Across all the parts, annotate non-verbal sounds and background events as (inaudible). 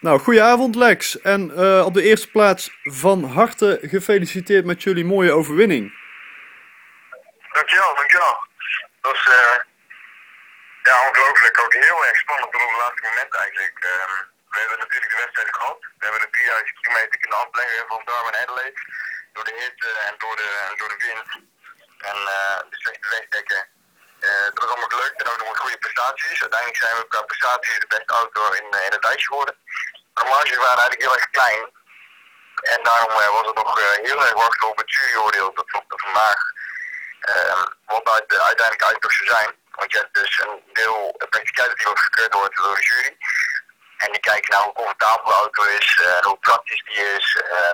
Nou, goedenavond Lex. En uh, op de eerste plaats van harte gefeliciteerd met jullie mooie overwinning. Dankjewel, dankjewel. Dat was uh, ja, ongelooflijk ook heel erg spannend op het laatste moment eigenlijk. Uh, we hebben natuurlijk de wedstrijd gehad. We hebben de 3000 kilometer kunnen afleggen van Darwin Adelaide. Door de hitte en door de, door de wind. En uh, de slechte wegdekken. Uh, dat was allemaal leuk en ook nog met goede prestaties. Uiteindelijk zijn we qua prestaties de beste auto in, in het ijs geworden de marges waren eigenlijk heel erg klein. En daarom uh, was het nog uh, heel erg wachten op het juryoordeel dat we vandaag uh, wat uit, uiteindelijk uittocht zou zijn. Want je hebt dus een deel practiciteit die wordt gekeurd wordt door de jury. En die kijken naar hoe comfortabel de auto is, en hoe praktisch die is. Uh,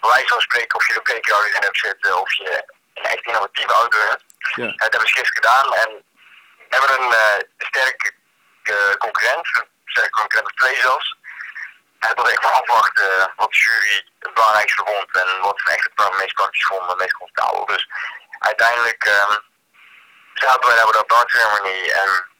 bewijs van spreken of je er breekhouders in hebt zitten of je een echt innovatieve auto hebt. Ja. Dat hebben ze gisteren gedaan en hebben een sterke concurrent, een sterke concurrent of twee zelfs. En ik even afwachten wat de jury het belangrijkste vond en wat ze echt het meest praktisch vonden, het meest comfortabel. Dus uiteindelijk um, zaten wij daar bij de ceremony en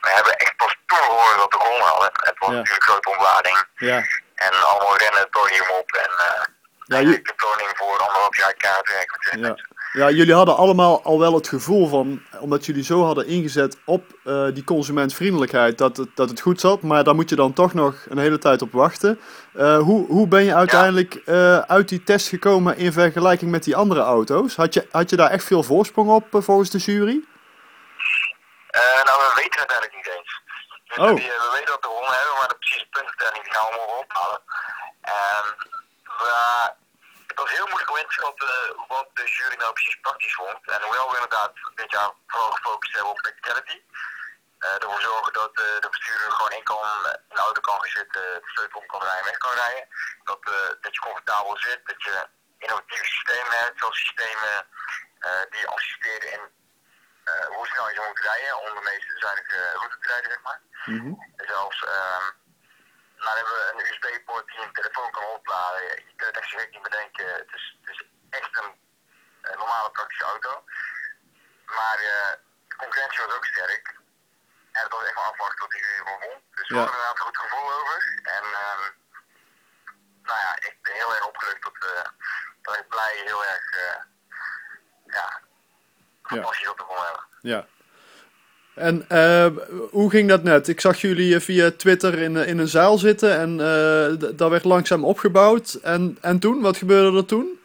we hebben echt pas toen gehoord dat we gewonnen hadden. Het was natuurlijk grote ontlading. Ja. En allemaal rennen het podium op en uh, ja, je... de koning voor anderhalf jaar kaartwerk. Ja. Ja, jullie hadden allemaal al wel het gevoel van, omdat jullie zo hadden ingezet op uh, die consumentvriendelijkheid, dat het, dat het goed zat. Maar daar moet je dan toch nog een hele tijd op wachten. Uh, hoe, hoe ben je uiteindelijk uh, uit die test gekomen in vergelijking met die andere auto's? Had je, had je daar echt veel voorsprong op volgens de jury? nou, we weten het eigenlijk niet eens. Dus oh. we, we weten dat we gewonnen hebben, maar de precieze die gaan we morgen ophalen. En we was heel moeilijk om in te schatten wat de jury nou precies praktisch vond. En hoewel we inderdaad dit jaar vooral gefocust hebben op practicality, uh, ervoor zorgen dat uh, de bestuurder gewoon in, kan, in de auto kan gaan zitten, de sleutel om kan rijden, weg kan rijden. Dat, dat je comfortabel zit, dat je innovatieve systemen hebt, zoals systemen die assisteren in hoe snel je moet rijden om de meest zuinige route te rijden, zeg maar. Mm -hmm. Zelfs ehm, maar hebben we een USB-poort die een telefoon kan. Je kunt het echt direct niet bedenken. Het is, het is echt een, een, normale praktische auto. Maar uh, de concurrentie was ook sterk. En het was echt wel afwachten tot die jury won. Dus we hadden er een goed gevoel over. En um, nou ja, ik ben heel erg opgelucht dat, uh, dat ik blij heel erg uh, ja, fantastisch ja. op de bom hebben. Ja. En uh, hoe ging dat net? Ik zag jullie via Twitter in, in een zaal zitten en daar werd langzaam opgebouwd. En, en toen, wat gebeurde er toen?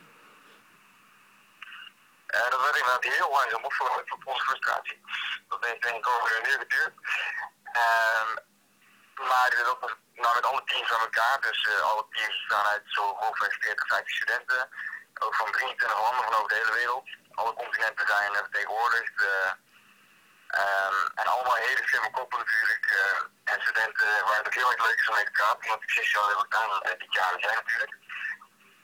Dat werd inderdaad heel langzaam opgebouwd op onze frustratie. Dat heeft denk ik over een uur geduurd. Ehm, maar dat was nou, met alle teams aan elkaar. Dus alle teams staan uit zo ongeveer 40, 50 studenten. Ook van 23 landen van over de hele wereld. Alle continenten zijn vertegenwoordigd. Um, en allemaal hele slimme koppen natuurlijk. Uh, en studenten waar het ook heel erg leuk is om mee te praten. Want ik zes jaar heb gedaan uh, dit jaar zijn natuurlijk.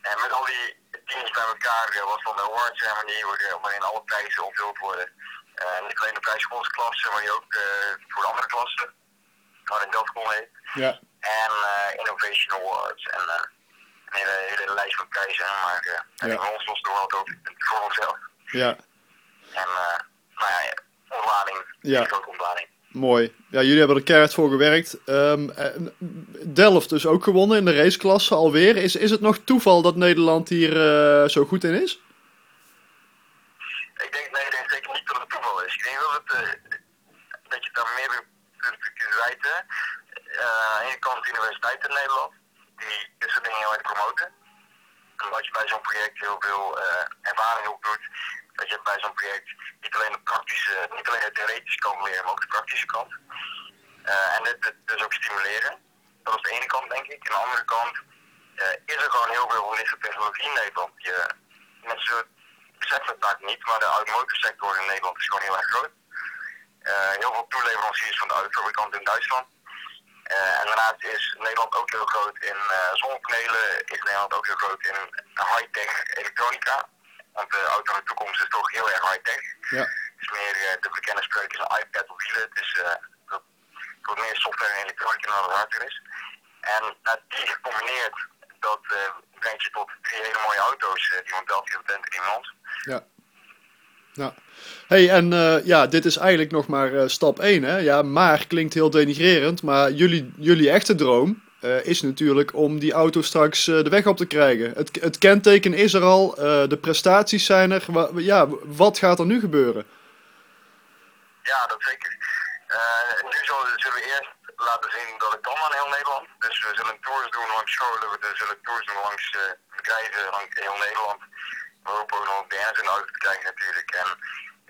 En met al die teams bij elkaar uh, was dan de award ceremony waarin alle prijzen onthuld worden. En niet alleen de prijs voor onze klasse, maar ook voor de andere klassen. Waarin Delftcon heet. Ja. En Innovation Awards. En een hele, hele lijst van prijzen. Maar uh, ja. en ons wel het voor onszelf. Ja. En nou ja, ontlading. Ja. ontlading. Mooi. Ja, jullie hebben er keihard voor gewerkt. Um, Delft dus ook gewonnen in de raceklasse alweer. Is, is het nog toeval dat Nederland hier uh, zo goed in is? Ik denk, nee, ik denk zeker niet dat het toeval is. Ik denk dat, het, uh, dat je daar meer kunt wijten. Uh, aan de ene kant de universiteit in Nederland, die dit soort dingen heel erg promoten. Omdat je bij zo'n project heel veel ervaring opdoet dat je bij zo'n project niet alleen de praktische, niet alleen de theoretische kant leren, maar ook de praktische kant. Uh, en dit, dus ook stimuleren. Dat is de ene kant, denk ik. En de andere kant uh, is er gewoon heel veel dit technologie in Nederland. Je, mensen beseffen het vaak niet, maar de automotive in Nederland is gewoon heel erg groot. Uh, heel veel toeleveranciers van de autofabrikanten in Duitsland. En daarnaast is Nederland ook heel groot in zonnepanelen, is Nederland ook heel groot in high-tech elektronica. Want de auto van de toekomst is toch heel erg high-tech. Ja. Het is meer de bekende spreuk is een iPad op wielen. Het is uh, wat meer software en elektronica dan wat hardware is. En uh, die gecombineerd, dat uh, brengt je tot drie hele mooie auto's die van Delphi op de in Ja. Ja. Hey, en eh, ja, dit is eigenlijk nog maar eh, stap 1, hè? Ja, maar klinkt heel denigrerend, maar jullie, jullie echte droom eh, is natuurlijk om die auto straks eh, de weg op te krijgen. Het, kenteken is er al, eh, de prestaties zijn er. Ja, wat gaat er nu gebeuren? Ja, dat zeker. Nu zullen, we eerst laten zien dat het kan aan heel Nederland. Dus we zullen tours doen langs scholen, we zullen tours doen langs bedrijven, langs heel Nederland. We hopen ook nog BN's in de auto te krijgen natuurlijk. En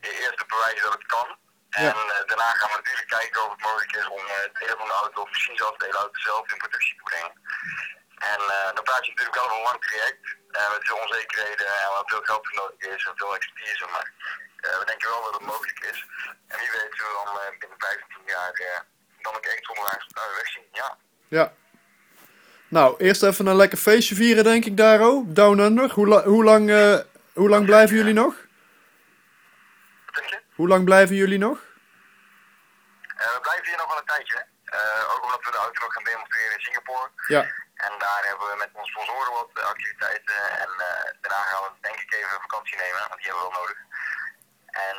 eerst te bewijzen dat het kan. En eh, daarna gaan we natuurlijk kijken of het mogelijk is om eh, delen van de auto, of misschien zelfs de hele auto zelf in productie te brengen. En eh, dan praat je natuurlijk wel over een lang traject, met veel onzekerheden en wat veel geld voor nodig is en veel expertise. Maar we denken wel dat het mogelijk is. En wie weet zullen we dan binnen 15 jaar dan ook echt zonder uh, wegzien. Ja. Ja. Nou, eerst even een lekker feestje vieren, denk ik, Daro. Down Under. Hoe, la- hoe, lang, hoe lang blijven jullie nog? Hoe lang blijven jullie nog? Eh, we blijven hier nog wel een tijdje. Eh, ook omdat we de auto nog gaan demonstreren in Singapore. Ja. En daar hebben we met onze sponsoren wat activiteiten. En eh, daarna gaan we denk ik even vakantie nemen, want die hebben we wel nodig. En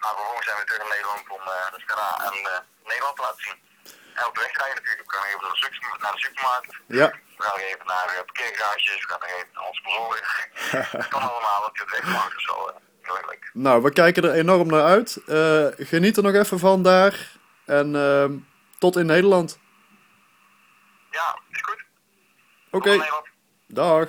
maar vervolgens zijn we terug in Nederland om de aan uh, Nederland te laten zien. En op de weg rijden natuurlijk. We gaan even naar de, super- naar de supermarkt. Ja. We gaan nog even naar parkeergarages. We gaan nog even naar onze sponsoren. dat (laughs) kan allemaal, want het weg mag. Dus wel uh. Nou, we kijken er enorm naar uit. Eh, geniet er nog even van daar. En ehm, tot in Nederland. Ja, is goed. Oké, dag.